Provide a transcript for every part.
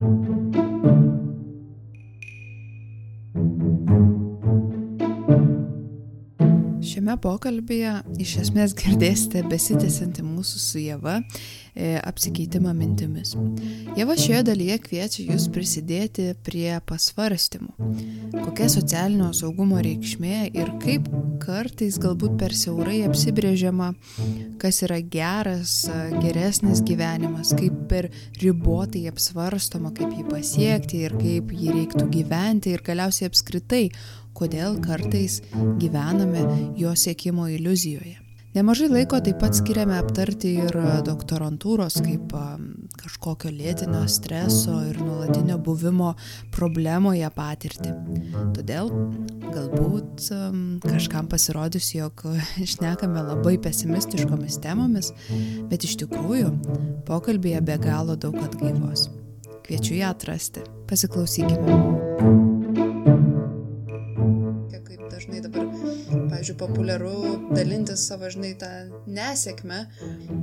thank you. Šiame pokalbėje iš esmės girdėsite besitęsianti mūsų su Jėva e, apsikeitimą mintimis. Jėva šioje dalyje kviečia jūs prisidėti prie pasvarstymų, kokia socialinio saugumo reikšmė ir kaip kartais galbūt per siaurai apsibrėžiama, kas yra geras, geresnis gyvenimas, kaip per ribotai apsvarstoma, kaip jį pasiekti ir kaip jį reiktų gyventi ir galiausiai apskritai kodėl kartais gyvename jo siekimo iliuzijoje. Nemažai laiko taip pat skiriame aptarti ir doktorantūros kaip kažkokio lėtinio streso ir nuolatinio buvimo problemoje patirtį. Todėl galbūt kažkam pasirodys, jog išnekame labai pesimistiškomis temomis, bet iš tikrųjų pokalbėje be galo daug atgaivos. Kviečiu ją atrasti. Pasiklausykime. Populiaru dalintis savo, žinai, tą nesėkmę.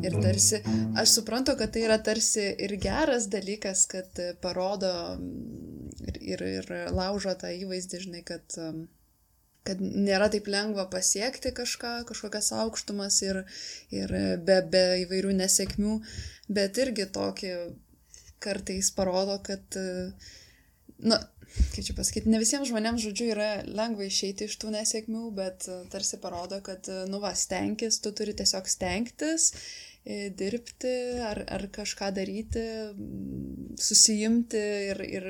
Ir tarsi, aš suprantu, kad tai yra tarsi ir geras dalykas, kad parodo ir, ir, ir laužo tą įvaizdį, žinai, kad, kad nėra taip lengva pasiekti kažką, kažkokias aukštumas ir, ir be, be įvairių nesėkmių, bet irgi tokį kartais parodo, kad, na, nu, kaip čia pasakyti, ne visiems žmonėms, žodžiu, yra lengva išeiti iš tų nesėkmių, bet e, tarsi parodo, kad, e, nu va, stengtis, tu turi tiesiog stengtis, e, dirbti ar, ar kažką daryti, susijimti ir, ir,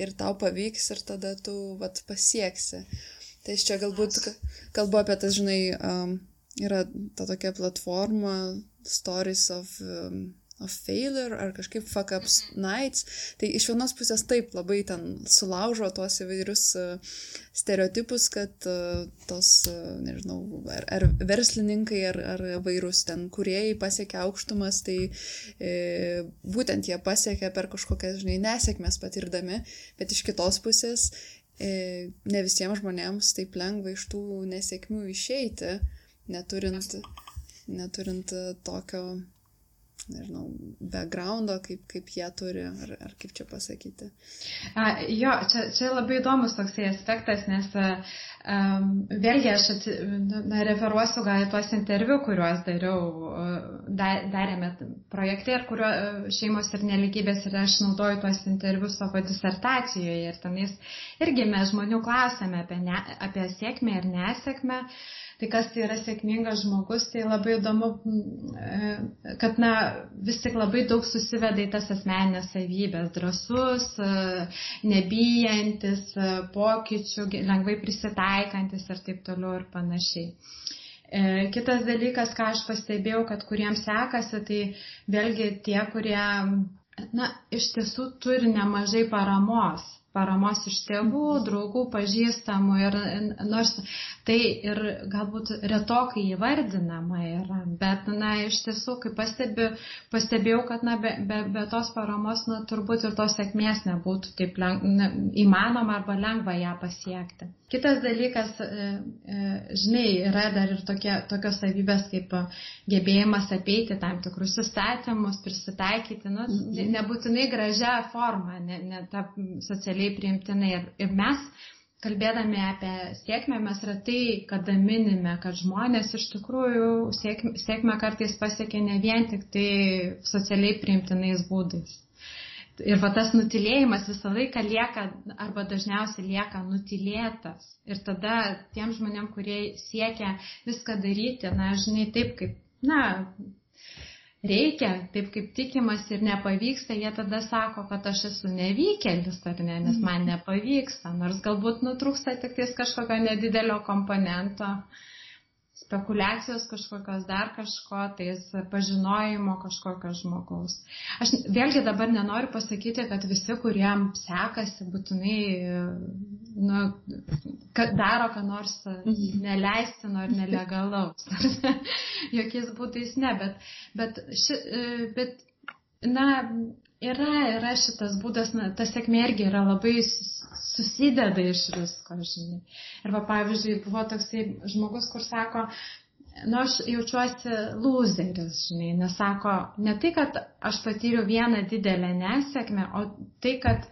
ir tau pavyks ir tada tu, vat, pasieksi. Tai čia galbūt kalbu apie tas, žinai, um, yra ta tokia platforma Stories of um, of failure ar kažkaip fuck ups mhm. nights. Tai iš vienos pusės taip labai ten sulaužo tuos įvairius uh, stereotipus, kad uh, tos, uh, nežinau, ar, ar verslininkai, ar, ar vairūs ten kuriejai pasiekia aukštumas, tai e, būtent jie pasiekia per kažkokias, žinai, nesėkmės patirdami, bet iš kitos pusės e, ne visiems žmonėms taip lengva iš tų nesėkmių išeiti, neturint, neturint tokio nežinau, backgroundo, kaip, kaip jie turi, ar, ar kaip čia pasakyti. A, jo, čia, čia labai įdomus toksai aspektas, nes um, vėlgi aš atsi, na, referuosiu gal į tuos interviu, kuriuos dariau, da, darėme projekte, ir kurio šeimos ir neligybės ir aš naudoju tuos interviu savo disertacijoje ir tenais irgi mes žmonių klausėme apie, ne, apie sėkmę ir nesėkmę. Tai kas tai yra sėkmingas žmogus, tai labai įdomu, e, kad na, vis tik labai daug susiveda į tas asmeninės savybės - drasus, e, nebijantis e, pokyčių, lengvai prisitaikantis ir taip toliau ir panašiai. Kitas dalykas, ką aš pastebėjau, kad kuriems sekasi, tai vėlgi tie, kurie, na, iš tiesų turi nemažai paramos paramos iš tėvų, draugų, pažįstamų ir nors tai ir galbūt retokai įvardinama yra, bet, na, iš tiesų, kai pastebi, pastebėjau, kad, na, be, be, be tos paramos, na, turbūt ir tos sėkmės nebūtų taip leng, ne, įmanoma arba lengva ją pasiekti. Kitas dalykas, e, e, žinai, yra dar ir tokie, tokios savybės kaip gebėjimas apeiti tam tikrus įstatymus, prisitaikyti, nu, mhm. nebūtinai gražia forma, ne, ne ta socialiai socialiai priimtinai. Ir, ir mes, kalbėdami apie sėkmę, mes retai kada minime, kad žmonės iš tikrųjų sėkmę, sėkmę kartais pasiekia ne vien tik tai socialiai priimtinais būdais. Ir va tas nutilėjimas visą laiką lieka arba dažniausiai lieka nutilėtas. Ir tada tiem žmonėm, kurie siekia viską daryti, na, žinai, taip kaip, na, reikia, taip kaip tikimas ir nepavyksta, jie tada sako, kad aš esu nevykėlis ar ne, nes man mhm. nepavyksta, nors galbūt nutrūksta tik tais kažkokio nedidelio komponento. Spekulacijos kažkokios dar kažko, tais pažinojimo kažkokio žmogaus. Aš vėlgi dabar nenoriu pasakyti, kad visi, kuriem sekasi, būtinai nu, daro ką nors mhm. neleistino ir nelegalaus. Jokiais būdais ne, bet, bet, ši, bet na, yra, yra šitas būdas, na, ta sėkmė irgi yra labai susideda iš visko, žinai. Ir va, pavyzdžiui, buvo toksai žmogus, kur sako, nu, aš jaučiuosi loseris, žinai, nes sako, ne tai, kad aš patyriau vieną didelę nesėkmę, o tai, kad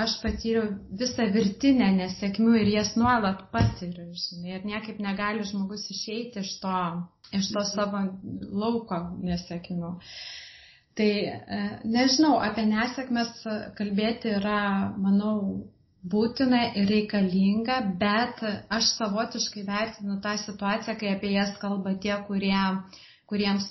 aš patyriau visą virtinę nesėkmių ir jas nuolat patiriu, žinai, ir niekaip negali žmogus išeiti iš to, iš to savo lauko nesėkmių. Tai e, nežinau, apie nesėkmės kalbėti yra, manau, būtina ir reikalinga, bet aš savotiškai vertinu tą situaciją, kai apie jas kalba tie, kurie, kuriems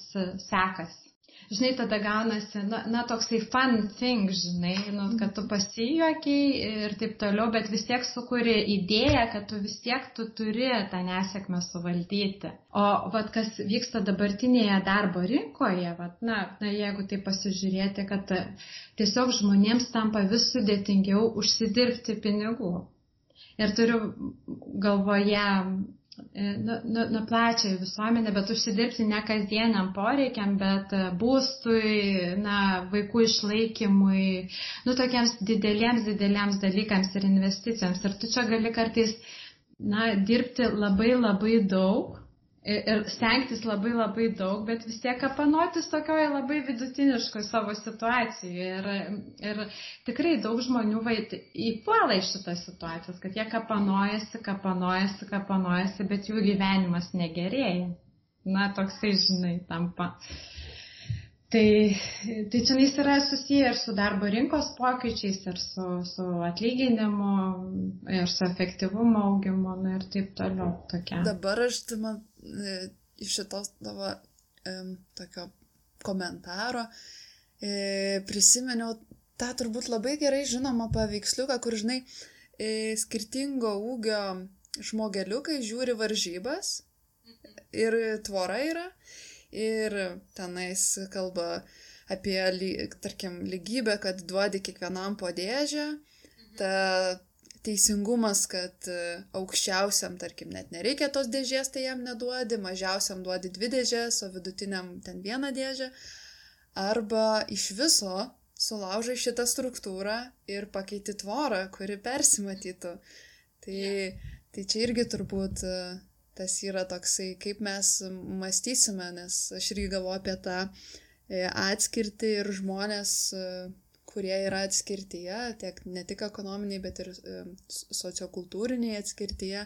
sekasi žinai, tada gaunasi, na, na toksai fun thing, žinai, nu, kad tu pasijuokiai ir taip toliau, bet vis tiek sukuri idėją, kad tu vis tiek tu turi tą nesėkmę suvaldyti. O vat kas vyksta dabartinėje darbo rinkoje, vat, na, na, jeigu tai pasižiūrėti, kad tiesiog žmonėms tampa vis sudėtingiau užsidirbti pinigų. Ir turiu galvoje nu, nu, nu plačiai visuomenė, bet užsidirbti ne kasdieniam poreikiam, bet e, būstui, na, vaikų išlaikymui, nu, tokiems dideliems, dideliems dalykams ir investicijams. Ir tu čia gali kartais, na, dirbti labai labai daug ir stengtis labai labai daug, bet vis tiek kapanotis tokioje labai vidutiniškoje savo situacijoje. Ir, ir tikrai daug žmonių vaid, įpuola iš šitas situacijas, kad jie kapanojasi, kapanojasi, kapanojasi, bet jų gyvenimas negerėja. Na, toksai, žinai, tampa. Tai, tai čia jis yra susiję ir su darbo rinkos pokyčiais, ir su, su atlyginimu, ir su efektyvumo augimu, na, ir taip toliau. Tokia. Dabar aš man e, iš šitos tavo e, tokio komentaro e, prisiminiau tą turbūt labai gerai žinomą paveiksliuką, kur, žinai, skirtingo ūgio žmogeliukai žiūri varžybas ir tvora yra ir tenais kalba apie, tarkim, lygybę, kad duodi kiekvienam po dėžę, ta teisingumas, kad e, aukščiausiam, tarkim, net nereikia tos dėžės, tai jam neduodi, mažiausiam duodi dvi dėžės, o vidutiniam ten vieną dėžę, arba iš viso sulaužai šitą struktūrą ir pakeiti tvorą, kuri persimatytų. Tai, tai čia irgi turbūt e, tas yra toksai, kaip mes mąstysime, nes aš irgi galvoju apie tą e, atskirti ir žmonės, e, kurie yra atskirtyje, tiek ne tik ekonominiai, bet ir e, sociokultūriniai atskirtyje.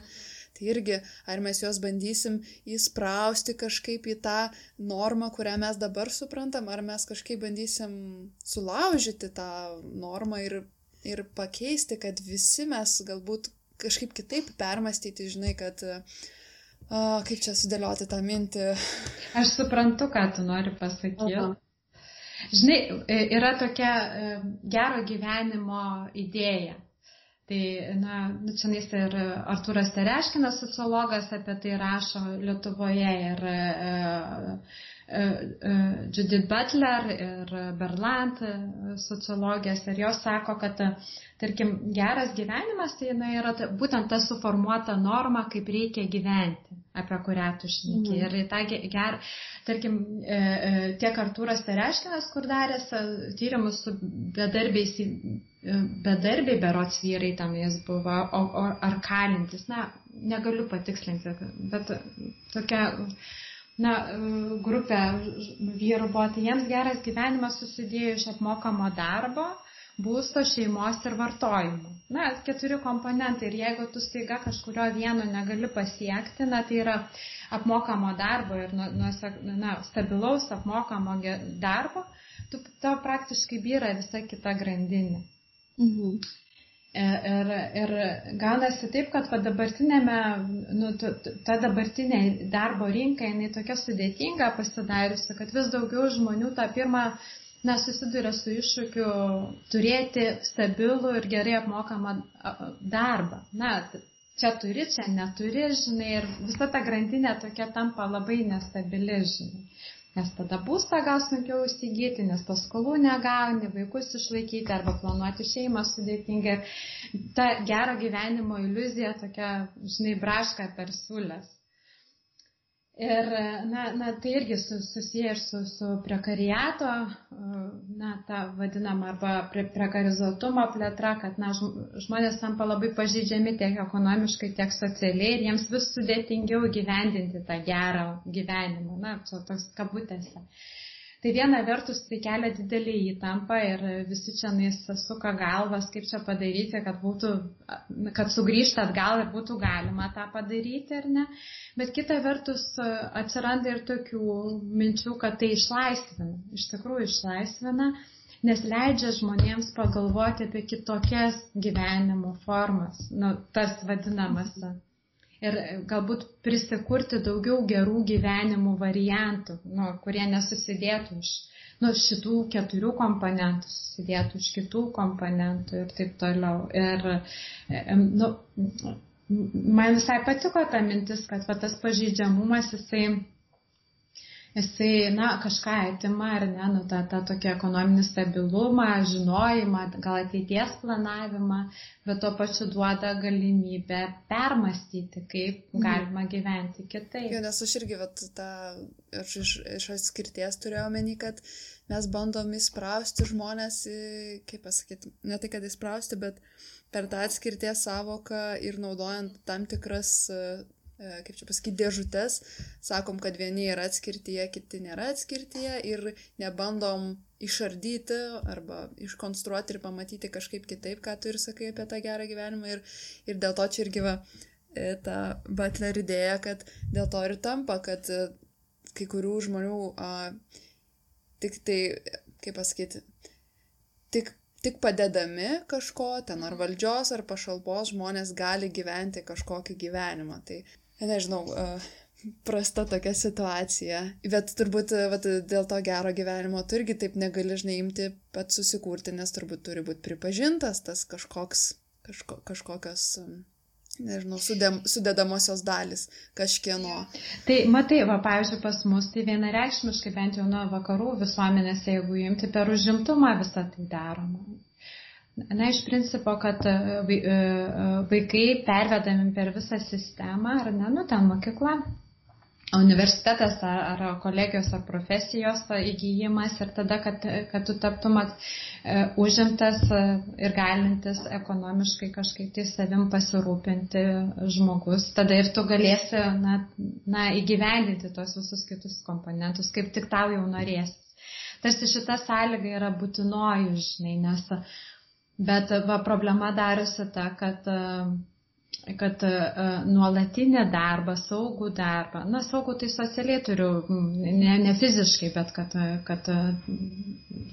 Tai irgi, ar mes juos bandysim įsprausti kažkaip į tą normą, kurią mes dabar suprantam, ar mes kažkaip bandysim sulaužyti tą normą ir, ir pakeisti, kad visi mes galbūt kažkaip kitaip permastyti, žinai, kad uh, O, kaip čia sudėlioti tą mintį? Aš suprantu, ką tu nori pasakyti. Aha. Žinai, e, yra tokia e, gero gyvenimo idėja. Tai, na, nu, čia nais ir Arturas Tereškinas, sociologas, apie tai rašo Lietuvoje ir e, Judith Butler ir Berlant e, sociologės ir jos sako, kad, tarkim, geras gyvenimas tai na, yra būtent ta suformuota norma, kaip reikia gyventi, apie kurią tu šneki. Mhm. Ir tą gerą, tarkim, tiek Artūras Tereškinas, kur daręs tyrimus su bedarbiais, bedarbiai berots vyrai tam jis buvo, o, o, ar kalintis, na, negaliu patikslinti, bet tokia na, grupė vyrų buvo, tai jiems geras gyvenimas susidėjo iš apmokamo darbo, būsto, šeimos ir vartojimo. Na, keturi komponentai ir jeigu tu staiga kažkurio vieno negali pasiekti, na, tai yra apmokamo darbo ir nu, na, stabilaus apmokamo darbo, tu, to praktiškai vyra visa kita grandinė. Mhm. Ir, ir gaunasi taip, kad va dabartinėme, nu, ta dabartinė darbo rinka, jinai tokia sudėtinga pasidariusi, kad vis daugiau žmonių tą pirmą, na, susiduria su iššūkiu turėti stabilų ir gerai apmokamą darbą. Na, čia turi, čia neturi, žinai, ir visa ta grandinė tokia tampa labai nestabili, žinai nes tada būstą gal sunkiau įsigyti, nes paskolų negauni, vaikus išlaikyti arba planuoti šeimą sudėtinga. Ta gero gyvenimo iliuzija tokia, žinai, braška per sulės. Ir na, na, tai irgi susiję ir su, su prekariato, na, ta vadinama arba pre, prekarizuotumo plėtra, kad na, žmonės tampa labai pažydžiami tiek ekonomiškai, tiek socialiai ir jiems vis sudėtingiau gyvendinti tą gerą gyvenimą, na, toks kabutėse. Tai viena vertus tai kelia didelį įtampą ir visi čia suka galvas, kaip čia padaryti, kad, būtų, kad sugrįžtų atgal ir būtų galima tą padaryti, ar ne. Bet kita vertus atsiranda ir tokių minčių, kad tai išlaisvina, iš tikrųjų išlaisvina, nes leidžia žmonėms pagalvoti apie kitokias gyvenimo formas, nu, tas vadinamas ir galbūt prisikurti daugiau gerų gyvenimų variantų, nu, kurie nesusidėtų iš nu, šitų keturių komponentų, susidėtų iš kitų komponentų ir taip toliau. Ir nu, man visai patiko ta mintis, kad va, tas pažydžiamumas jisai jisai, na, kažką atima ar ne, nu, tą, tą tokį ekonominį stabilumą, žinojimą, gal ateities planavimą, bet tuo pačiu duoda galimybę permastyti, kaip mhm. galima gyventi kitaip. Jo, nes aš irgi, vat, tą, aš iš, iš atskirties turėjau menį, kad mes bandom įsprausti žmonės, kaip pasakyti, ne tai, kad įsprausti, bet per tą atskirties savoką ir naudojant tam tikras kaip čia pasakyti, dėžutės, sakom, kad vieni yra atskirtyje, kiti nėra atskirtyje ir nebandom išardyti arba iškonstruoti ir pamatyti kažkaip kitaip, ką tu ir sakai apie tą gerą gyvenimą. Ir, ir dėl to čia irgi va, e, ta Butler idėja, kad dėl to ir tampa, kad e, kai kurių žmonių a, tik tai, kaip pasakyti, tik tik padedami kažko, ten ar valdžios, ar pašalpos žmonės gali gyventi kažkokį gyvenimą. Tai nežinau, prasta tokia situacija. Bet turbūt vat, dėl to gero gyvenimo tu irgi taip negali žinai imti pat susikurti, nes turbūt turi būti pripažintas tas kažkoks, kažko, kažkokios, nežinau, sudėm, sudėdamosios dalis kažkieno. Tai matai, va, pavyzdžiui, pas mus tai vienareikšmiškai bent jau nuo vakarų visuomenės, jeigu imti per užimtumą visą tai daroma. Na, iš principo, kad e, e, e, vaikai pervedami per visą sistemą, ar ne, nu, ten mokykla, universitetas ar, ar kolegijos ar profesijos įgyjimas ir tada, kad, kad tu taptumat e, užimtas ir galintis ekonomiškai kažkaip tai savim pasirūpinti žmogus, tada ir tu galėsi na, na, įgyvendinti tos visus kitus komponentus, kaip tik tau jau norėsis. Tarsi šita sąlyga yra būtinoji, žinai, nes Bet va, problema darosi ta, kad, kad nuolatinė darbą, saugų darbą, na, saugų tai socialiai turiu, ne, ne fiziškai, bet kad, kad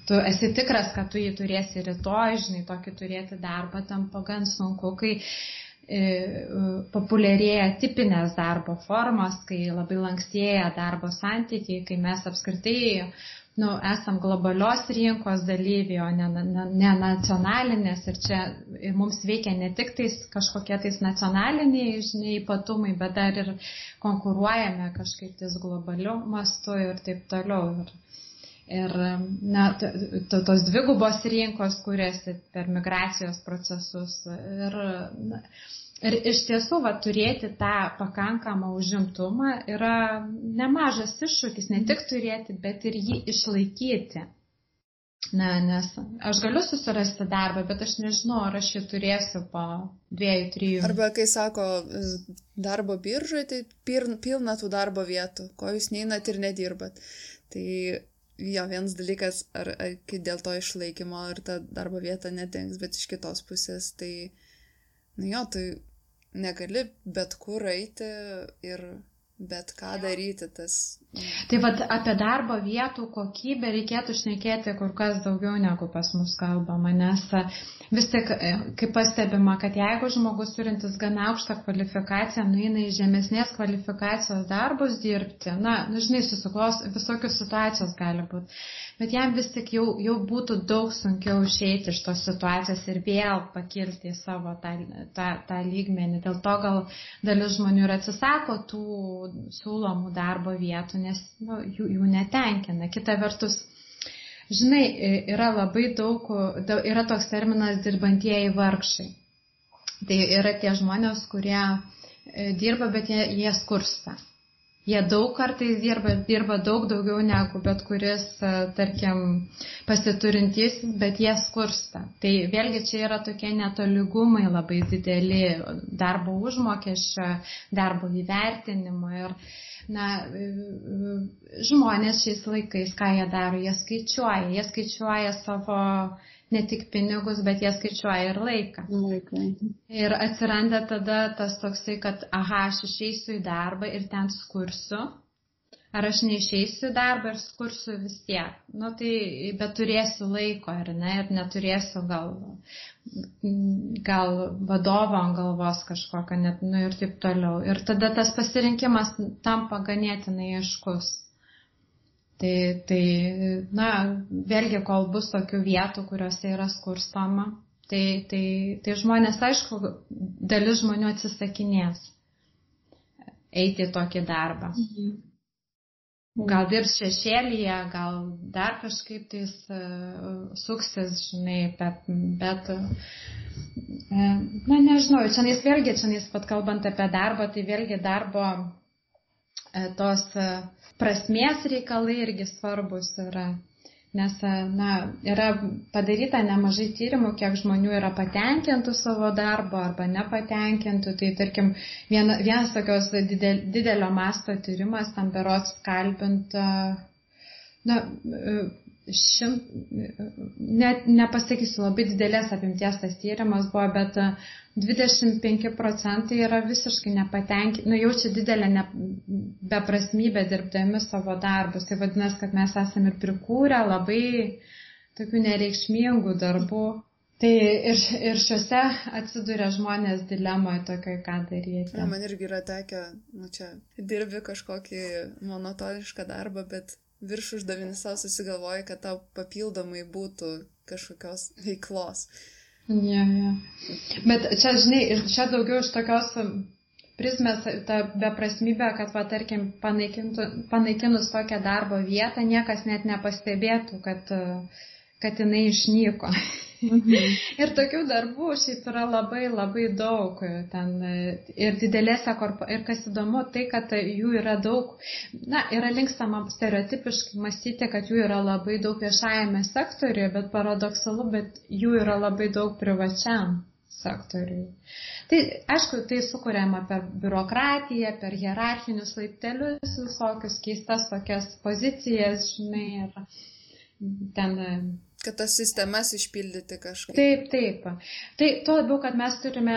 tu esi tikras, kad tu jį turėsi rytoj, žinai, tokį turėti darbą tampa gan sunku, kai e, populiarėja tipinės darbo formos, kai labai lankstėja darbo santykiai, kai mes apskritai nu, esam globalios rinkos dalyviai, o ne, ne, ne nacionalinės ir čia ir mums veikia ne tik tais kažkokie tais nacionaliniai žiniai ypatumai, bet dar ir konkuruojame kažkaip tais globaliu mastu ir taip toliau. Ir, ir na, tos dvigubos rinkos kuriasi per migracijos procesus. Ir, na, Ir iš tiesų, va, turėti tą pakankamą užimtumą yra nemažas iššūkis, ne tik turėti, bet ir jį išlaikyti. Ne, nes aš galiu susirasti darbą, bet aš nežinau, ar aš jį turėsiu po dviejų, trijų. Arba kai sako darbo biržoje, tai pilna tų darbo vietų, ko jūs neinat ir nedirbat. Tai jo vienas dalykas, ar, ar dėl to išlaikymo ir ta darbo vieta nedings, bet iš kitos pusės, tai, nu jo, tai negali bet kur eiti ir bet ką daryti. Tas... Tai vad apie darbo vietų kokybę reikėtų šnekėti kur kas daugiau negu pas mus kalbama, nes vis tik, e, kaip pastebima, kad jeigu žmogus turintis gana aukštą kvalifikaciją nueina į žemesnės kvalifikacijos darbus dirbti, na, nu, žinai, susiklos visokios situacijos gali būti bet jam vis tik jau, jau būtų daug sunkiau išeiti iš tos situacijos ir vėl pakilti į savo tą, tą, tą lygmenį. Dėl to gal dalis žmonių ir atsisako tų siūlomų darbo vietų, nes nu, jų, jų netenkina. Kita vertus, žinai, yra labai daug, yra toks terminas dirbantieji vargšai. Tai yra tie žmonės, kurie dirba, bet jie, jie skursta. Jie daug kartais dirba, dirba daug daugiau negu bet kuris, e, tarkim, pasiturintys, bet jie skursta. Tai vėlgi čia yra tokie netoligumai labai dideli darbo užmokesčio, darbo įvertinimo ir na, e, e, žmonės šiais laikais, ką jie daro, jie skaičiuoja, jie skaičiuoja savo ne tik pinigus, bet jie skaičiuoja ir laiką. Laikai. Ir atsiranda tada tas toksai, kad, aha, aš išeisiu į darbą ir ten skursiu. Ar aš neišeisiu į darbą ir skursiu vis tiek. Nu tai, bet turėsiu laiko, ar ne, ir neturėsiu gal, gal vadovo ant galvos kažkokio, net, nu ir taip toliau. Ir tada tas pasirinkimas tampa ganėtinai aiškus. Tai, tai, na, vėlgi, kol bus tokių vietų, kuriuose yra skurstama, tai, tai, tai žmonės, aišku, dalis žmonių atsisakinės eiti į tokį darbą. Mhm. Gal dirbs šešėlyje, gal dar kažkaip tais uh, suksis, žinai, bet, bet uh, na nežinau, čia nes vėlgi, čia nes pat kalbant apie darbą, tai vėlgi darbo uh, tos prasmės reikalai irgi svarbus yra. Nes na, yra padaryta nemažai tyrimų, kiek žmonių yra patenkintų savo darbo arba nepatenkintų. Tai tarkim, viena, vienas tokios didel, didelio masto tyrimas, tam berots kalbinta, na, šimt, net nepasakysiu, labai didelės apimties tas tyrimas buvo, bet 25 e, procentai yra visiškai nepatenkinti, nu, jaučia didelę ne, beprasmybę dirbdami savo darbus. Tai vadinasi, kad mes esame ir prikūrę labai tokių nereikšmingų darbų. Tai ir, ir šiuose atsiduria žmonės dilemoje tokiai, ką daryti. Ja, man irgi yra tekę, nu čia, dirbi kažkokį monotonišką darbą, bet virš uždavinį savo susigalvoji, kad tau papildomai būtų kažkokios veiklos. Ja, ja. Bet čia, žinai, čia daugiau iš tokios prizmės ta beprasmybė, kad, va, tarkim, panaikinus tokią darbo vietą, niekas net nepastebėtų, kad, kad jinai išnyko. Mhm. ir tokių darbų šiaip yra labai labai daug. Ten, ir didelėse korpo... Ir kas įdomu, tai, kad jų yra daug, na, yra linkstama stereotipiškai mąstyti, kad jų yra labai daug viešajame sektoriuje, bet paradoksalu, bet jų yra labai daug privačiam sektoriui. Tai aišku, tai sukuriama per biurokratiją, per hierarchinius laiptelius, visokius keistas tokias pozicijas, žinai, ir ten Kad tas sistemas išpildyti kažkaip. Taip, taip. Tai tuo labiau, kad mes turime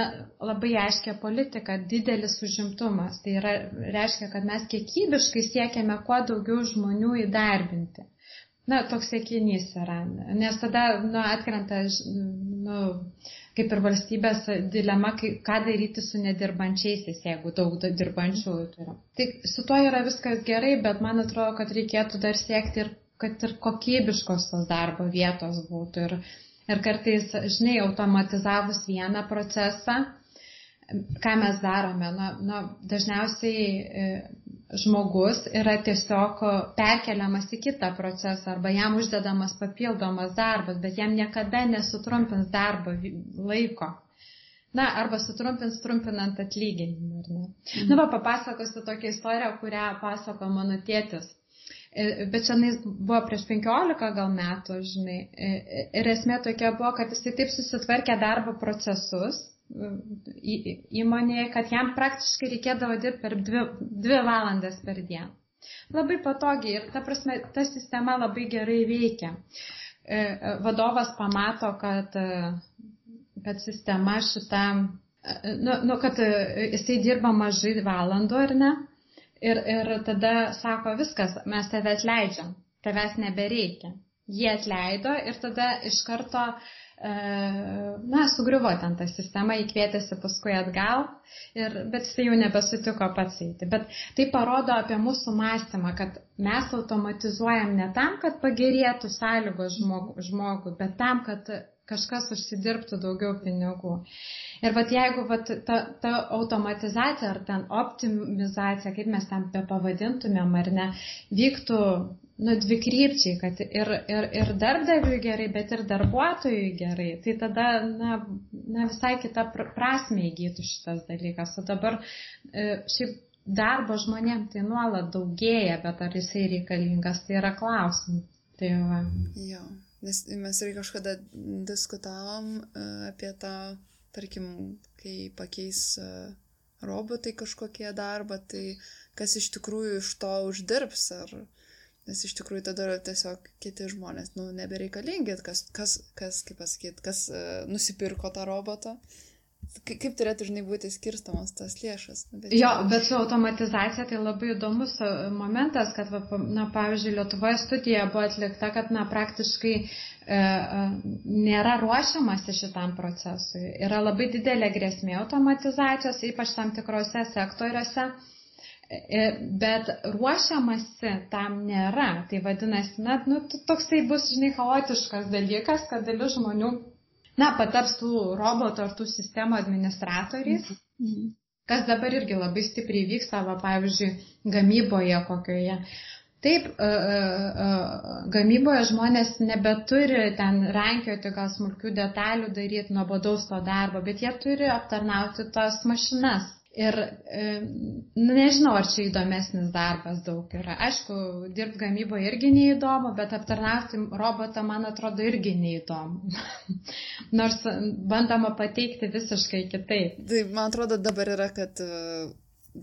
labai aiškę politiką, didelis užimtumas. Tai yra, reiškia, kad mes kiekybiškai siekiame kuo daugiau žmonių įdarbinti. Na, toks siekinys yra. Nes tada, nu, atkrenta, nu, kaip ir valstybės dilema, ką daryti su nedirbančiaisiais, jeigu daug dirbančiųjų turi. Tai su tuo yra viskas gerai, bet man atrodo, kad reikėtų dar siekti ir kad ir kokybiškos tos darbo vietos būtų. Ir, ir kartais, žinai, automatizavus vieną procesą, ką mes darome, na, na, dažniausiai e, žmogus yra tiesiog perkeliamas į kitą procesą arba jam uždedamas papildomas darbas, bet jam niekada nesutrumpins darbo laiko. Na, arba sutrumpins trumpinant atlyginimą? Mhm. Na, va, papasakosiu tokią istoriją, kurią pasako mano tėtis. E, bet šiandien buvo prieš 15 gal metų, žinai. E, e, ir esmė tokia buvo, kad jisai taip susitvarkė darbo procesus įmonėje, kad jam praktiškai reikėdavo dirbti per dvi, dvi valandas per dieną. Labai patogiai ir ta prasme, ta sistema labai gerai veikia. Vadovas pamato, kad, kad sistema šita, nu, nu, kad jisai dirba mažai valandų ar ne, Ir, ir tada sako, viskas, mes tave atleidžiam, tavęs nebereikia. Jie atleido ir tada iš karto, e, na, sugriuvo ten ta sistema, įkvietėsi paskui atgal, ir, bet jis jau nebesutiko pats eiti. Bet tai parodo apie mūsų mąstymą, kad mes automatizuojam ne tam, kad pagerėtų sąlygos žmogui, žmogui bet tam, kad kažkas užsidirbtų daugiau pinigų. Ir vat jeigu vat, ta, ta automatizacija ar ten optimizacija, kaip mes ten be pavadintumėm ar ne, vyktų nu, dvi krypčiai, kad ir, ir, ir darbdaviui gerai, bet ir darbuotojui gerai, tai tada na, na, visai kita prasme įgytų šitas dalykas. O dabar e, šiaip darbo žmonėm tai nuolat daugėja, bet ar jisai reikalingas, tai yra klausimas. Tai va. Jo, nes mes ir kažkada diskutavom uh, apie tą, tarkim, kai pakeis uh, robotai kažkokie darbą, tai kas iš tikrųjų iš to uždirbs, ar nes iš tikrųjų tada tiesiog kiti žmonės, nu, nebereikalingi, kas, kas, kas kaip pasakyti, kas uh, nusipirko tą robotą. Uh, Kaip turėtų, žinai, būti skirstamos tas lėšas? Bet... Jo, bet su automatizacija tai labai įdomus e, momentas, kad, na, pavyzdžiui, Lietuvoje studija buvo atlikta, kad, na, praktiškai e, e, nėra ruošiamasi šitam procesui. Yra labai didelė grėsmė automatizacijos, ypač tam tikrose sektoriuose. E, bet ruošiamasi tam nėra. Tai vadinasi, na, nu, toksai bus, žinai, chaotiškas dalykas, kad dalis žmonių na, pataps tų robotų ar tų sistemų administratoriais, mhm. kas dabar irgi labai stipriai vyksta, va, pavyzdžiui, gamyboje kokioje. Taip, e, e, e, gamyboje žmonės nebeturi ten rankioti gal smulkių detalių, daryti nuobodaus to darbo, bet jie turi aptarnauti tas mašinas. Ir e, nu, nežinau, ar čia įdomesnis darbas daug yra. Aišku, dirbti gamyboje irgi neįdomu, bet aptarnauti robotą, man atrodo, irgi neįdomu. Nors bandoma pateikti visiškai kitaip. Tai man atrodo dabar yra, kad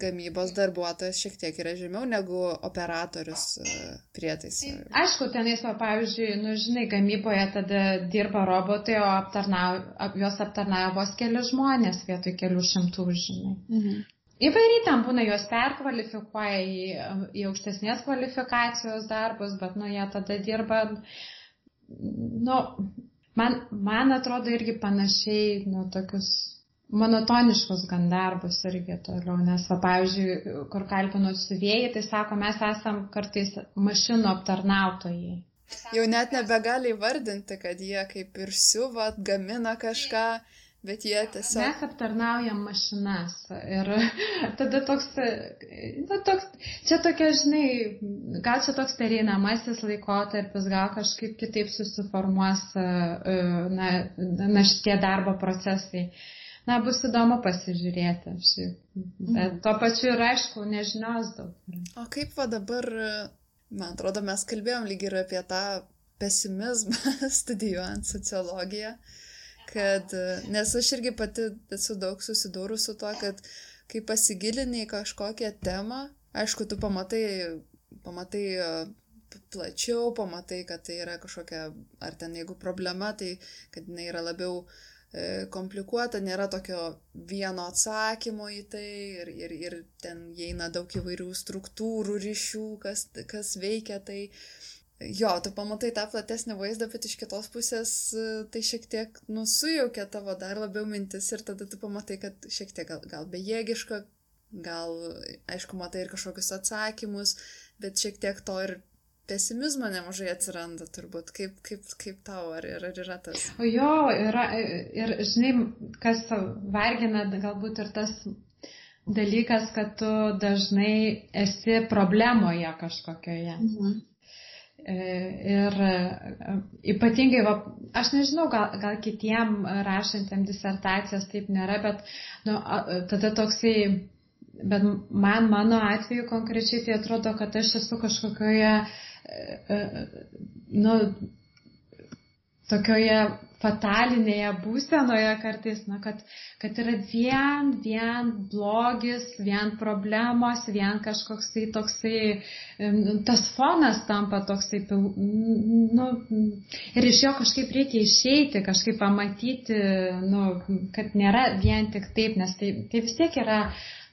gamybos darbuotojas šiek tiek yra žemiau negu operatorius e, prietaisai. Aišku, tenais, va, pavyzdžiui, nu, žinai, gamyboje tada dirba robotai, o aptarnau, juos aptarnauja vos keli žmonės vietoj kelių šimtų, žinai. Mhm. Įvairiai tam būna, juos perkvalifikuoja į, į aukštesnės kvalifikacijos darbus, bet, nu, jie tada dirba, nu, man, man atrodo irgi panašiai, nu, tokius monotoniškus gan darbus irgi toliau, nes, va, pavyzdžiui, kur kalbinu siuvėjai, tai sako, mes esam kartais mašinų aptarnautojai. Jau net nebegali įvardinti, kad jie kaip ir siuva, gamina kažką, bet jie tiesiog. Mes aptarnaujam mašinas ir tada toks, na, toks, čia tokia, žinai, gal čia toks pereinamasis laikotarpis, gal kažkaip kitaip susiformuos, na, na šitie darbo procesai na, bus įdomu pasižiūrėti. Šiaip. Bet tuo pačiu ir aišku, nežinios daug. O kaip va dabar, man atrodo, mes kalbėjom lyg ir apie tą pesimizmą studijuojant sociologiją, kad, nes aš irgi pati esu daug susidūrus su tuo, kad kai pasigilini į kažkokią temą, aišku, tu pamatai, pamatai plačiau, pamatai, kad tai yra kažkokia, ar ten jeigu problema, tai kad jinai yra labiau uh, E, komplikuota, nėra tokio vieno atsakymo į tai ir, ir, ir ten įeina daug įvairių struktūrų, ryšių, kas, kas veikia tai. Jo, tu pamatai tą platesnį vaizdą, bet iš kitos pusės e, tai šiek tiek nusujaukia tavo dar labiau mintis ir tada tu pamatai, kad šiek tiek gal, gal bejėgiška, gal, aišku, matai ir kažkokius atsakymus, bet šiek tiek to ir pesimizmo nemažai atsiranda turbūt. Kaip, kaip, kaip tau, ar, ar, ar yra tas? O jo, yra, ir žinai, kas vargina galbūt ir tas dalykas, kad tu dažnai esi problemoje kažkokioje. Mhm. E, ir ypatingai, va, aš nežinau, gal, gal kitiem rašantiem disertacijas taip nėra, bet nu, tada toksai, bet man mano atveju konkrečiai tai atrodo, kad aš esu kažkokioje uh, nu, tokioje fatalinėje būsenoje kartais, na, kad, kad yra vien, vien blogis, vien problemos, vien kažkoks tai toksai, tas fonas tampa toksai, nu, ir iš jo kažkaip reikia išeiti, kažkaip pamatyti, nu, kad nėra vien tik taip, nes tai, tai vis tiek yra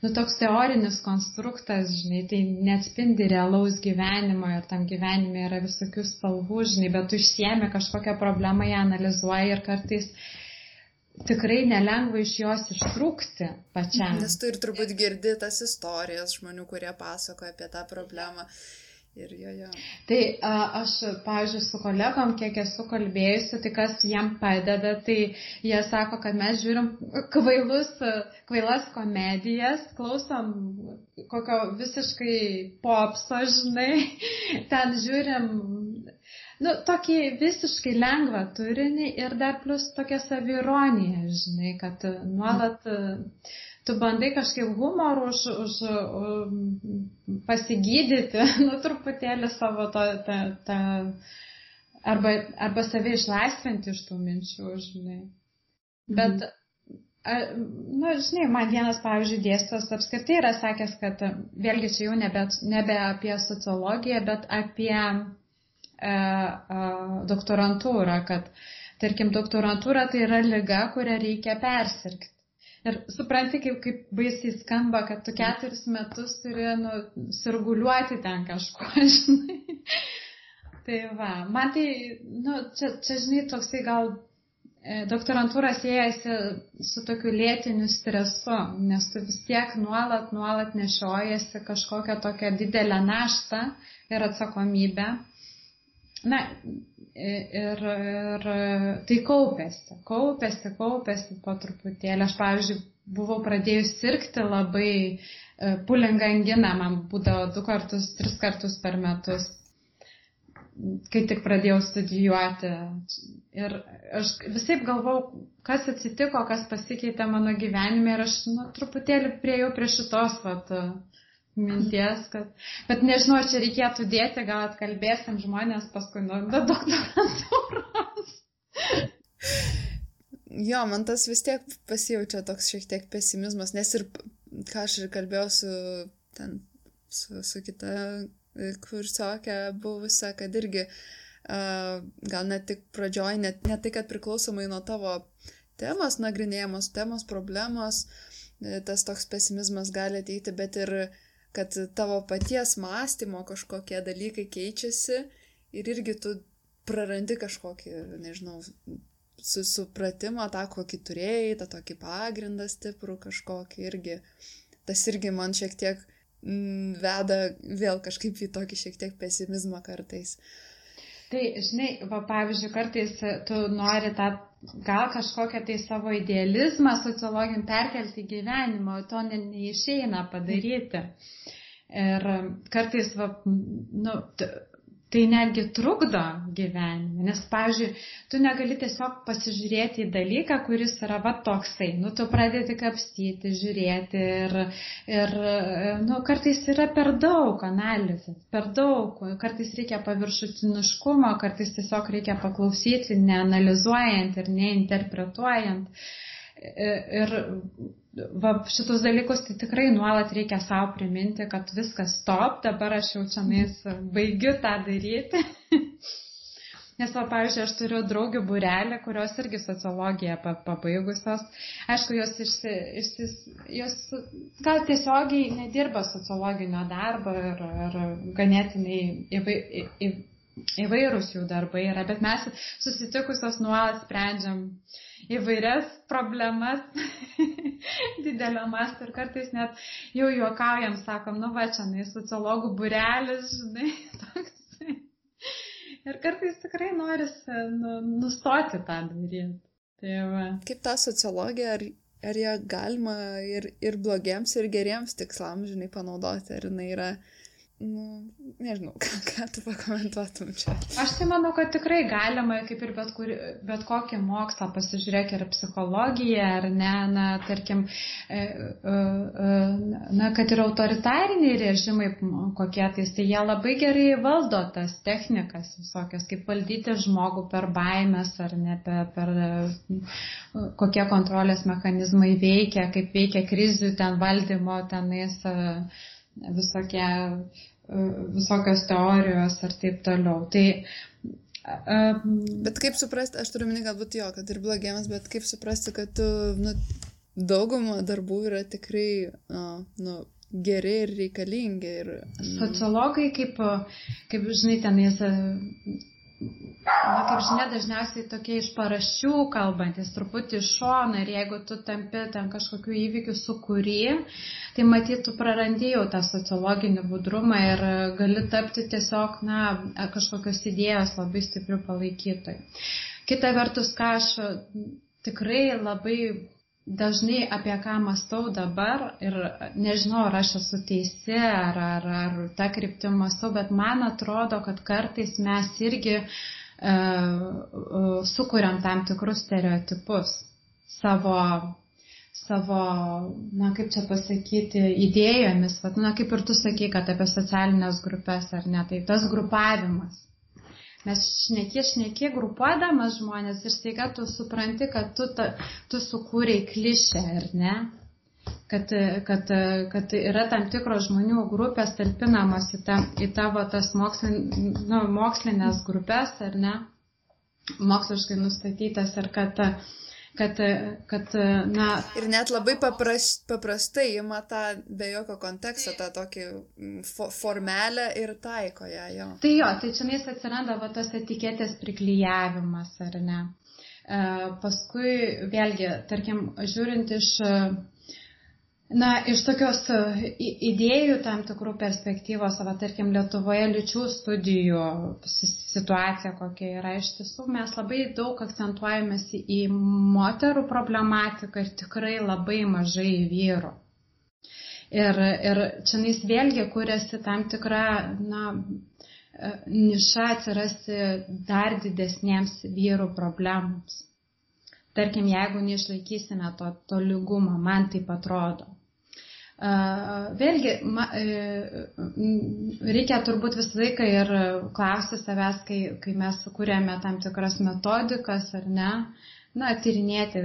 nu, toks teorinis konstruktas, žinai, tai neatspindi realaus gyvenimo ir tam gyvenime yra visokių spalvų, žinai, bet tu išsiemi kažkokią problemą, ją analizuoji ir kartais tikrai nelengva iš jos ištrūkti pačiam. Nes tu ir turbūt girdi tas istorijas žmonių, kurie pasakoja apie tą problemą. Ir jo, jo. Tai a, aš, pavyzdžiui, su kolegom, kiek esu kalbėjusi, tai kas jiem padeda, tai jie sako, kad mes žiūrim kvailus, kvailas komedijas, klausom kokio visiškai popso, žinai, ten žiūrim, nu, tokį visiškai lengvą turinį ir dar plus tokia savironija, žinai, kad nuolat tu bandai kažkaip humorų už, už, už pasigydyti, nu, truputėlį savo tą, tą, tą arba, arba save išlaisvinti iš tų minčių, žinai. Bet, mhm. a, nu, žinai, man vienas, pavyzdžiui, dėstos apskritai yra sakęs, kad vėlgi čia jau nebe, nebe apie sociologiją, bet apie e, e, doktorantūrą, kad, tarkim, doktorantūra tai yra lyga, kurią reikia persirgti. Ir supranti, kaip, kaip baisiai skamba, kad tu keturis metus turi nu, sirguliuoti ten kažko, žinai. tai va, man tai, nu, čia, čia, žinai, toksai gal e, doktorantūra siejasi su tokiu lėtiniu stresu, nes tu vis tiek nuolat, nuolat nešiojasi kažkokią tokią didelę naštą ir atsakomybę. Na, ir, ir tai kaupėsi, kaupėsi, kaupėsi po truputėlį. Aš, pavyzdžiui, buvau pradėjus sirgti labai e, pulingą anginą, man būdavo du kartus, tris kartus per metus, kai tik pradėjau studijuoti. Ir aš visai galvau, kas atsitiko, kas pasikeitė mano gyvenime ir aš nu, truputėlį priejau prie šitos vat, minties, kad, bet nežinau, čia reikėtų dėti, gal atkalbėsim žmonės paskui nuo doktorantūros. Jo, man tas vis tiek pasijaučia toks šiek tiek pesimizmas, nes ir, ką aš ir kalbėjau su, ten, su, su kita e, kursiokė buvusią, kad irgi uh, gal net tik pradžioj, net, net tai, kad priklausomai nuo tavo temos nagrinėjamos, temos problemos, e, tas toks pesimizmas gali ateiti, bet ir uh, kad tavo paties mąstymo kažkokie dalykai keičiasi ir irgi tu prarandi kažkokį, nežinau, su supratimą tą, kokį turėjai, tą tokį pagrindą stiprų kažkokį irgi. Tas irgi man šiek tiek mm, veda vėl kažkaip į tokį šiek tiek pesimizmą kartais. Tai, žinai, va, pavyzdžiui, kartais tu nori tą gal kažkokią tai savo idealizmą sociologin perkelti į gyvenimą, o to ne, neišeina padaryti. Ir kartais, va, nu, tai netgi trukdo gyvenime. Nes, pavyzdžiui, tu negali tiesiog pasižiūrėti į dalyką, kuris yra va toksai. Nu, tu pradedi kapstyti, žiūrėti ir, ir nu, kartais yra per daug analizės, per daug. Kartais reikia paviršutiniškumo, kartais tiesiog reikia paklausyti, neanalizuojant ir neinterpretuojant. Ir va, šitus dalykus tai tikrai nuolat reikia savo priminti, kad viskas stop, dabar aš jau čia nais baigiu tą daryti. Nes, va, pavyzdžiui, aš turiu draugių būrelį, kurios irgi sociologiją pabaigusios. Aišku, jos, išsi, išsis, jos gal tiesiogiai nedirba sociologinio darbo ir, ir ganėtinai įvai, į, įvairūs jų darbai yra, bet mes susitikusios nuolat sprendžiam uh, įvairias problemas didelio masto ir kartais net jau juokaujam, sakom, nu va, čia, nai, sociologų burelis, žinai, toks. Ir kartais tikrai norisi nu, nustoti tą daryti. Tai va. Kaip ta sociologija, ar, ar ją galima ir, ir blogiems, ir geriems tikslams, žinai, panaudoti, ar jinai yra Nu, nežinau, ką, ką tu pakomentuotum čia. Aš tai manau, kad tikrai galima, kaip ir bet, kur, bet kokį mokslą, pasižiūrėk ir psichologiją, ar ne, na, tarkim, e, e, e, na, kad ir autoritariniai režimai kokie tais, tai jie labai gerai valdo tas technikas visokias, kaip valdyti žmogų per baimės, ar ne, per, per kokie kontrolės mechanizmai veikia, kaip veikia krizių ten valdymo tenais visokie visokios teorijos ir taip toliau. Tai, um, bet kaip suprasti, aš turiu minį galbūt jo, kad ir blogiems, bet kaip suprasti, kad tu, nu, dauguma darbų yra tikrai, nu, geri ir reikalingi. Ir. Sociologai, kaip, kaip žinai, tenais na, kaip žinia, dažniausiai tokie iš paraščių kalbantis, truputį iš šono ir jeigu tu tampi ten kažkokių įvykių sukūry, tai matyt, tu prarandi jau tą sociologinį budrumą ir gali tapti tiesiog, na, kažkokios idėjos labai stiprių palaikytojų. Kita vertus, ką aš tikrai labai dažnai apie ką mastau dabar ir nežinau, ar aš esu teisi, ar, ar, ar tą kryptim mastau, bet man atrodo, kad kartais mes irgi e, sukuriam tam tikrus stereotipus savo, savo, na kaip čia pasakyti, idėjomis, vat, na kaip ir tu sakai, kad apie socialinės grupės ar ne, tai tas grupavimas. Mes šneki, šneki grupuodamas žmonės ir staiga tu supranti, kad tu, ta, tu sukūrei klišę, ar ne? Kad, kad, kad yra tam tikros žmonių grupės talpinamos į, ta, į tavo tas mokslin, nu, mokslinės grupės, ar ne? Moksliškai nustatytas ir kad kad, kad, na. Ir net labai papras, paprastai ima tą be jokio konteksto, tą tokį mm, fo, formelę ir taiko ją jo. Tai jo, tai čia nes atsiranda va tos etiketės priklyjavimas, ar ne. E, paskui vėlgi, tarkim, žiūrint iš Na, iš tokios e, idėjų tam tikrų perspektyvos, va, tarkim, Lietuvoje lyčių studijų situacija kokia yra, iš tiesų mes labai daug akcentuojamės į moterų problematiką ir tikrai labai mažai vyrų. Ir, ir čia nais vėlgi kuriasi tam tikra, na, e, niša atsirasti dar didesniems vyrų problemams. Tarkim, jeigu neišlaikysime to, to lygumo, man taip atrodo. Vėlgi, ma, e, reikia turbūt visą laiką ir klausti savęs, kai, kai mes kūrėme tam tikras metodikas ar ne, na, tyrinėti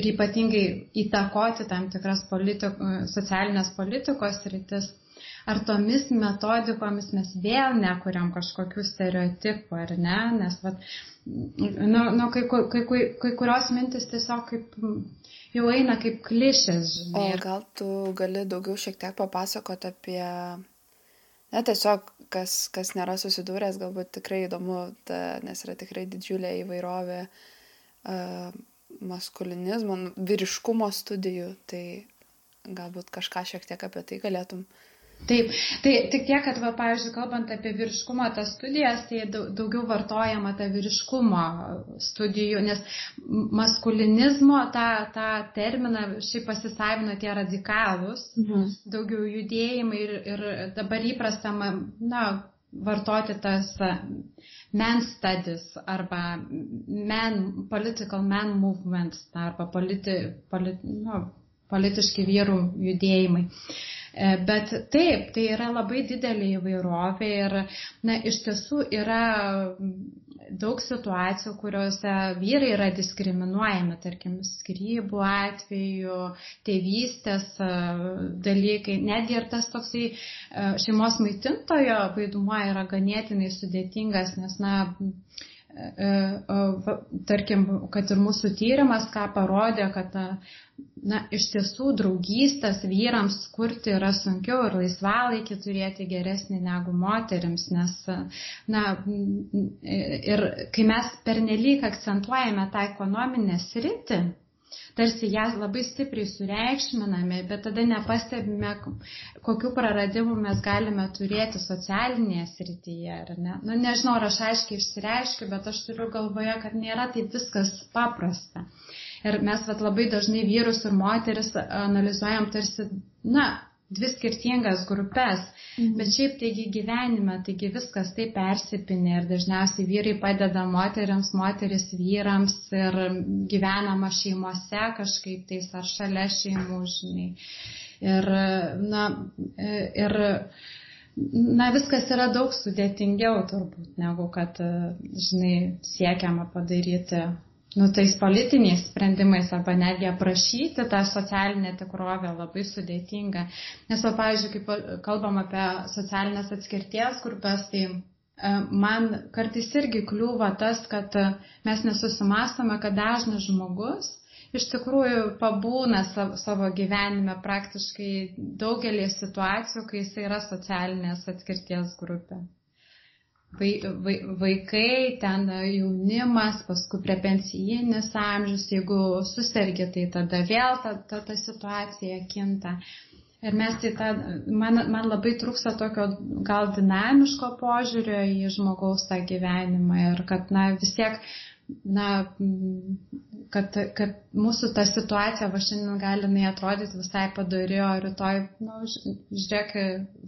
ir ypatingai įtakoti tam tikras politik, socialinės politikos rytis. Ar tomis metodikomis mes vėl nekuriam kažkokių stereotipų, ar ne? Nes, vat, nu, nu, kai, kai, kai, kai kurios mintis tiesiog kaip jau eina kaip klišės, žinai. O gal tu gali daugiau šiek tiek papasakoti apie, na tiesiog, kas, kas nėra susidūręs, galbūt tikrai įdomu, ta, nes yra tikrai didžiulė įvairovė uh, maskulinizmo, vyriškumo studijų, tai galbūt kažką šiek tiek apie tai galėtum Taip, tai tik tiek, kad, va, pavyzdžiui, kalbant apie vyriškumo tas studijas, tai daugiau vartojama ta vyriškumo studijų, nes maskulinizmo tą, tą terminą šiaip pasisavino tie radikalus, mhm. daugiau judėjimai ir, ir dabar įprasta, na, vartoti tas men studies arba men, political men movements arba politi, politi, nu, politiški vyrų judėjimai. Uh, bet taip, tai yra labai didelė įvairovė ir na, iš tiesų yra daug situacijų, kuriuose vyrai yra diskriminuojami, tarkim, skirybų atveju, tėvystės e, dalykai, netgi ir tas toksai e, šeimos maitintojo vaidmuo yra ganėtinai sudėtingas, nes, na, tarkim, kad ir mūsų tyrimas, ką parodė, kad na, iš tiesų draugystės vyrams kurti yra sunkiau ir laisvalaikį turėti geresnį negu moteriams, nes, na, ir kai mes pernelyg akcentuojame tą ekonominę sritį, tarsi ją labai stipriai sureikšminame, bet tada nepastebime, kokiu praradimu mes galime turėti socialinėje srityje. Ne? Nu, nežinau, ar aš aiškiai išsireiškiu, bet aš turiu galvoje, kad nėra taip viskas paprasta. Ir mes vat, labai dažnai vyrus ir moteris analizuojam tarsi, na, dvi skirtingas grupės, mhm. bet šiaip taigi gyvenime, taigi viskas taip persipinė ir dažniausiai vyrai padeda moteriams, moteris vyrams ir gyvenama šeimose kažkaip tais ar šalia šeimų, žinai. Ir, na, ir, na, viskas yra daug sudėtingiau turbūt, negu kad, žinai, siekiama padaryti nu, tais politiniais sprendimais arba netgi aprašyti tą socialinę tikrovę labai sudėtinga. Nes, o, pavyzdžiui, kaip kalbam apie socialinės atskirties grupės, tai e, man kartais irgi kliūva tas, kad mes nesusimastome, kad dažnas žmogus iš tikrųjų pabūna savo gyvenime praktiškai daugelį situacijų, kai jis yra socialinės atskirties grupė vaikai, ten jaunimas, paskui prepensijinis amžius, jeigu susirgi, tai tada vėl ta, ta, ta situacija kinta. Ir mes tai ta, man, man labai trūksta tokio gal dinamiško požiūrio į žmogaus tą gyvenimą ir kad, na, vis tiek, na, kad, kad mūsų ta situacija va šiandien gali neatrodyti visai padari, o rytoj, na, nu, žiūrėk,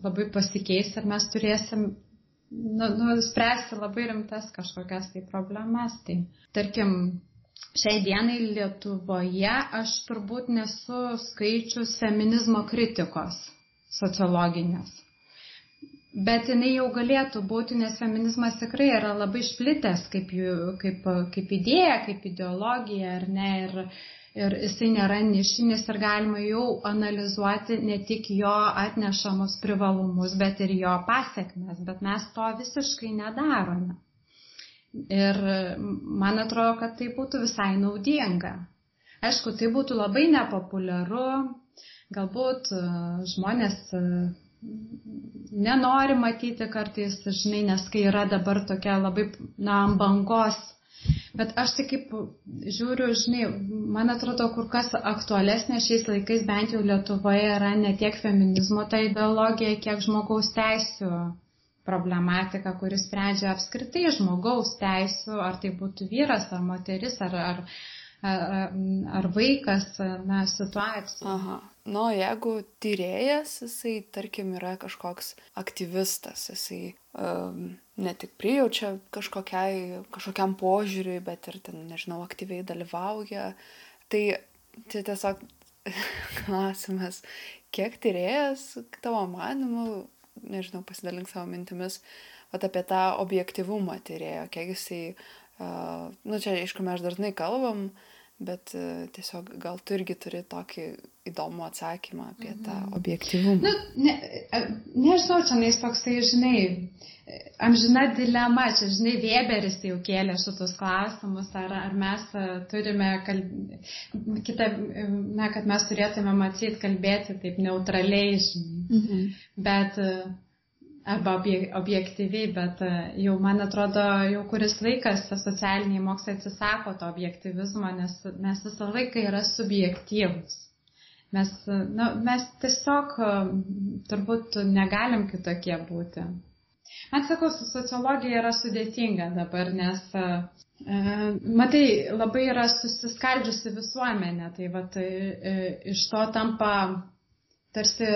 labai pasikeis ir mes turėsim nu, nu, spręsti labai rimtas kažkokias tai problemas. Tai, tarkim, šiai dienai Lietuvoje aš turbūt nesu skaičius feminizmo kritikos sociologinės. Bet jinai jau galėtų būti, nes feminizmas tikrai yra labai išplitęs kaip, kaip, kaip idėja, kaip ideologija, ar ne, ir, ir jisai nėra nišinis ir galima jau analizuoti ne tik jo atnešamus privalumus, bet ir jo pasiekmes, bet mes to visiškai nedarome. Ir man atrodo, kad tai būtų visai naudinga. Aišku, tai būtų labai nepopuliaru, galbūt e, žmonės e, nenori matyti kartais, žinai, nes kai yra dabar tokia labai, na, bangos. Bet aš tai kaip žiūriu, žinai, man atrodo, kur kas aktualesnė šiais laikais, bent jau Lietuvoje, yra ne tiek feminizmo ta ideologija, kiek žmogaus teisų problematika, kuris sprendžia apskritai žmogaus teisų, ar tai būtų vyras, ar moteris, ar, ar, ar, ar vaikas, na, situacija. Aha. Nu, jeigu tyrėjas, jisai, tarkim, yra kažkoks aktyvistas, jisai ne tik prijaučia kažkokiam požiūriui, bet ir ten, nežinau, aktyviai dalyvauja, tai čia tiesiog klausimas, kiek tyrėjas, tavo manimu, nežinau, pasidalink savo mintimis, vat apie tą objektivumą tyrėjo, kiek jisai, uh, nu čia, aišku, mes dažnai kalbam, bet uh, tiesiog gal tu irgi turi tokį įdomų atsakymą apie tą mhm. objektivumą. Nu, ne, nežinau, čia nais toksai, žinai, amžina dilema, čia, žinai, Weberis jau kėlė šitus klausimus, ar, ar mes turime, kalb... kitą, na, kad mes turėtume matyti, kalbėti taip neutraliai, žinai. Mhm. Bet arba objektyviai, bet jau, man atrodo, jau kuris laikas socialiniai mokslai atsisako to objektivizmo, nes mes visą laiką yra subjektyvus. Mes, na, mes tiesiog turbūt negalim kitokie būti. Man sakau, su sociologija yra sudėtinga dabar, nes, e, matai, labai yra susiskaldžiusi visuomenė, tai va, tai, e, iš to tampa tarsi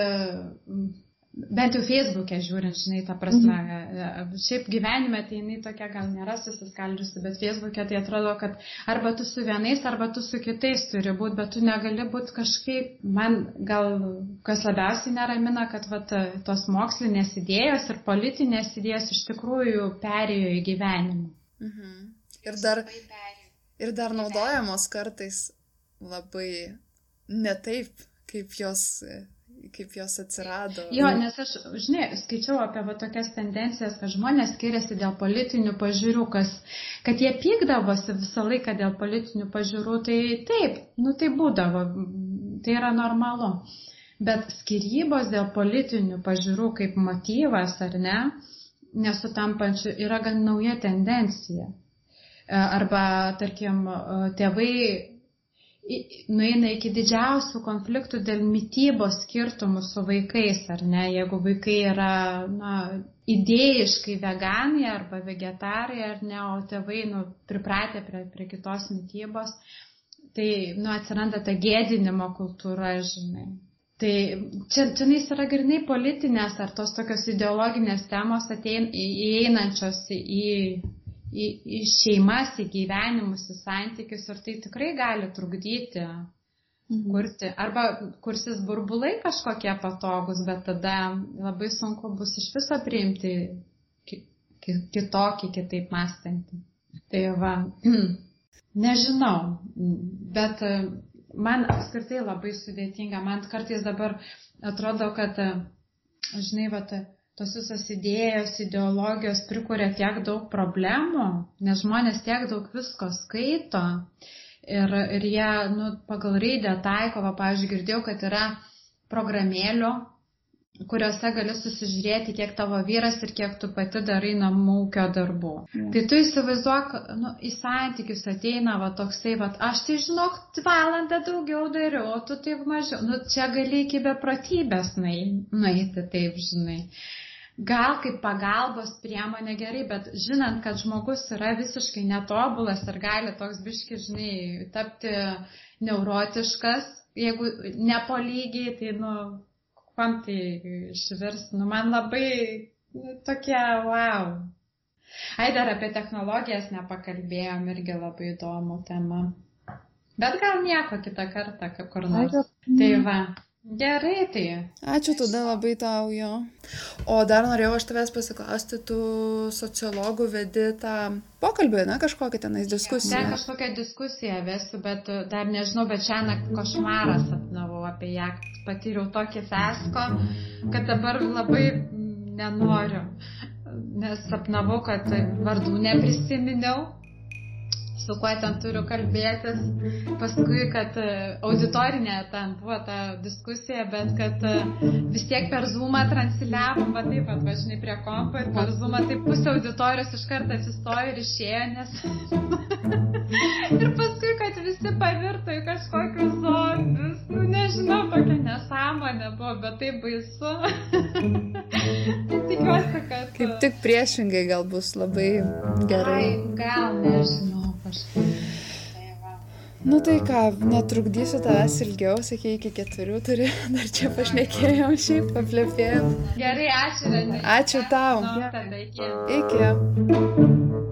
bent jau Facebook'e žiūrint, žinai, ta prasme, mhm. šiaip gyvenime tai jinai tokia gal nėra susiskaldžiusi, bet Facebook'e tai atrodo, kad arba tu su vienais, arba tu su kitais turi būti, bet tu negali būti kažkaip, man gal kas labiausiai neramina, kad vat, tos mokslinės idėjos ir politinės idėjos iš tikrųjų perėjo į gyvenimą. Mhm. Ir dar, ir dar naudojamos kartais labai ne taip, kaip jos kaip jos atsirado. Jo, nes aš, žinai, skaičiau apie va, tokias tendencijas, kad žmonės skiriasi dėl politinių pažiūrų, kas, kad jie pykdavosi visą laiką dėl politinių pažiūrų, tai taip, nu tai būdavo, tai yra normalu. Bet skirybos dėl politinių pažiūrų kaip motyvas ar ne, nesutampančių, yra gan nauja tendencija. Arba, tarkim, tėvai nueina iki didžiausių konfliktų dėl mytybos skirtumų su vaikais, ar ne, jeigu vaikai yra na, idėjiškai veganai arba vegetarai, ar ne, o tėvai nu, pripratę prie, prie kitos mytybos, tai nu, atsiranda ta gėdinimo kultūra, žinai. Tai čia, čia yra grinai politinės ar tos tokios ideologinės temos atein, įeinančios į į, į šeimas, į gyvenimus, į santykius ir tai tikrai gali trukdyti mhm. kurti. Arba kursis burbulai kažkokie patogus, bet tada labai sunku bus iš viso priimti kitokį, kitaip mąstantį. Tai va, nežinau, bet man apskritai labai sudėtinga. Man kartais dabar atrodo, kad, žinai, va, tos visos idėjos, ideologijos prikuria tiek daug problemų, nes žmonės tiek daug visko skaito ir, ir jie nu, pagal raidę taiko, va, pavyzdžiui, girdėjau, kad yra programėlių, kuriuose gali susižiūrėti, kiek tavo vyras ir kiek tu pati darai namų ūkio darbų. Mm. Tai tu įsivaizduok, nu, į santykius ateina va toksai, va, aš tai žinok, valandą daugiau dariau, tu taip mažiau. Nu, čia gali iki beprotybės nueiti, taip žinai gal kaip pagalbos priemonė gerai, bet žinant, kad žmogus yra visiškai netobulas ir gali toks biški, žinai, tapti neurotiškas, jeigu nepolygiai, tai, nu, kam tai išvirs, nu, man labai nu, tokie, wow. Ai, dar apie technologijas nepakalbėjom, irgi labai įdomu tema. Bet gal nieko kitą kartą, kaip kur nors. Tai va. Gerai, tai. Ačiū tada labai tau jo. O dar norėjau aš tavęs pasiklausti, tu sociologų vedi tą pokalbį, na, kažkokią tenais diskusiją. Ne, kažkokią diskusiją vesiu, bet dar nežinau, bet šią naktį košmarą sapnavau apie ją, patyriau tokį fesko, kad dabar labai nenoriu nes sapnavau, kad vardų neprisiminiau, su kuo ten turiu kalbėtis. Paskui, kad e, auditorinė ten buvo ta diskusija, bet kad e, vis tiek per Zoomą transliavom, va taip pat važinai prie kompo ir per Zoomą taip pusė auditorijos iš karto atsistojo ir išėjo, nes... ir paskui, kad visi pavirto į kažkokius zombius. Nu, nežinau, tokia nesąmonė buvo, bet tai baisu. tai tikiuosi, kad... Kaip tik priešingai gal bus labai gerai. Ai, gal nežinau kažkaip. Nu tai ką, netrukdysiu tavęs ilgiau, sakė, iki keturių turi, dar čia pašnekėjom šiaip, paplėpėjom. Gerai, ačiū. Ačiū tau. Iki. Iki.